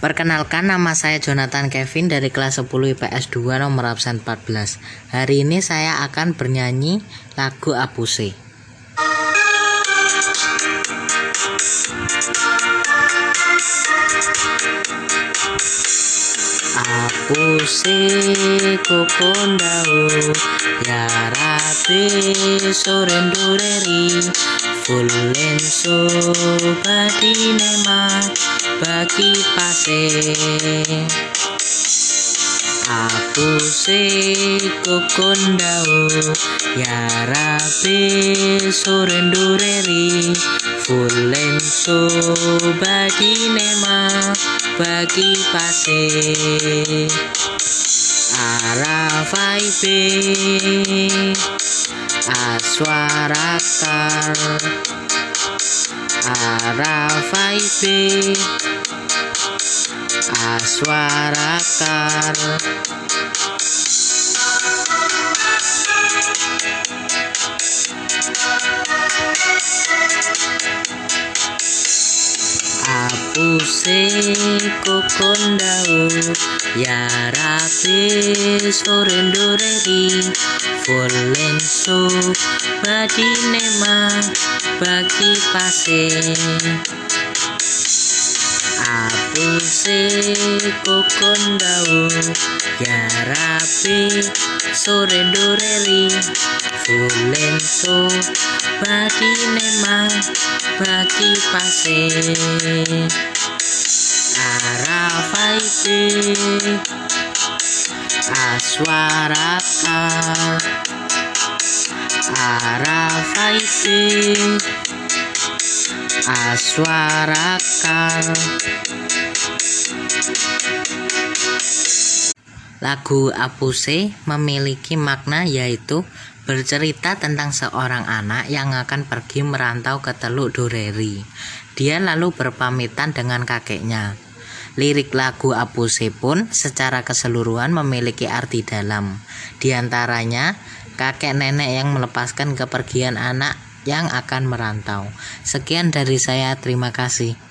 Perkenalkan nama saya Jonathan Kevin dari kelas 10 IPS 2 nomor absen 14. Hari ini saya akan bernyanyi lagu Apuse. Apuse kokondao ya rabe sorendureri fullenso badinema bagi pase Apuse kokondao ya rabe sorendureri fullenso badinema bagi pase Arafai be Aswarakar Arafai be Aswarakar Apuse kokondao ya rabe sorendoreri volenso badinema bagi pase Apuse kokondao ya rabe sorendoreri volenso badinema bagi pase Arafai be Aswarakar Arafai be Aswarakar Lagu Apuse memiliki makna yaitu bercerita tentang seorang anak yang akan pergi merantau ke Teluk Dureri. Dia lalu berpamitan dengan kakeknya. Lirik lagu Apuse pun secara keseluruhan memiliki arti dalam. Di antaranya, kakek nenek yang melepaskan kepergian anak yang akan merantau. Sekian dari saya, terima kasih.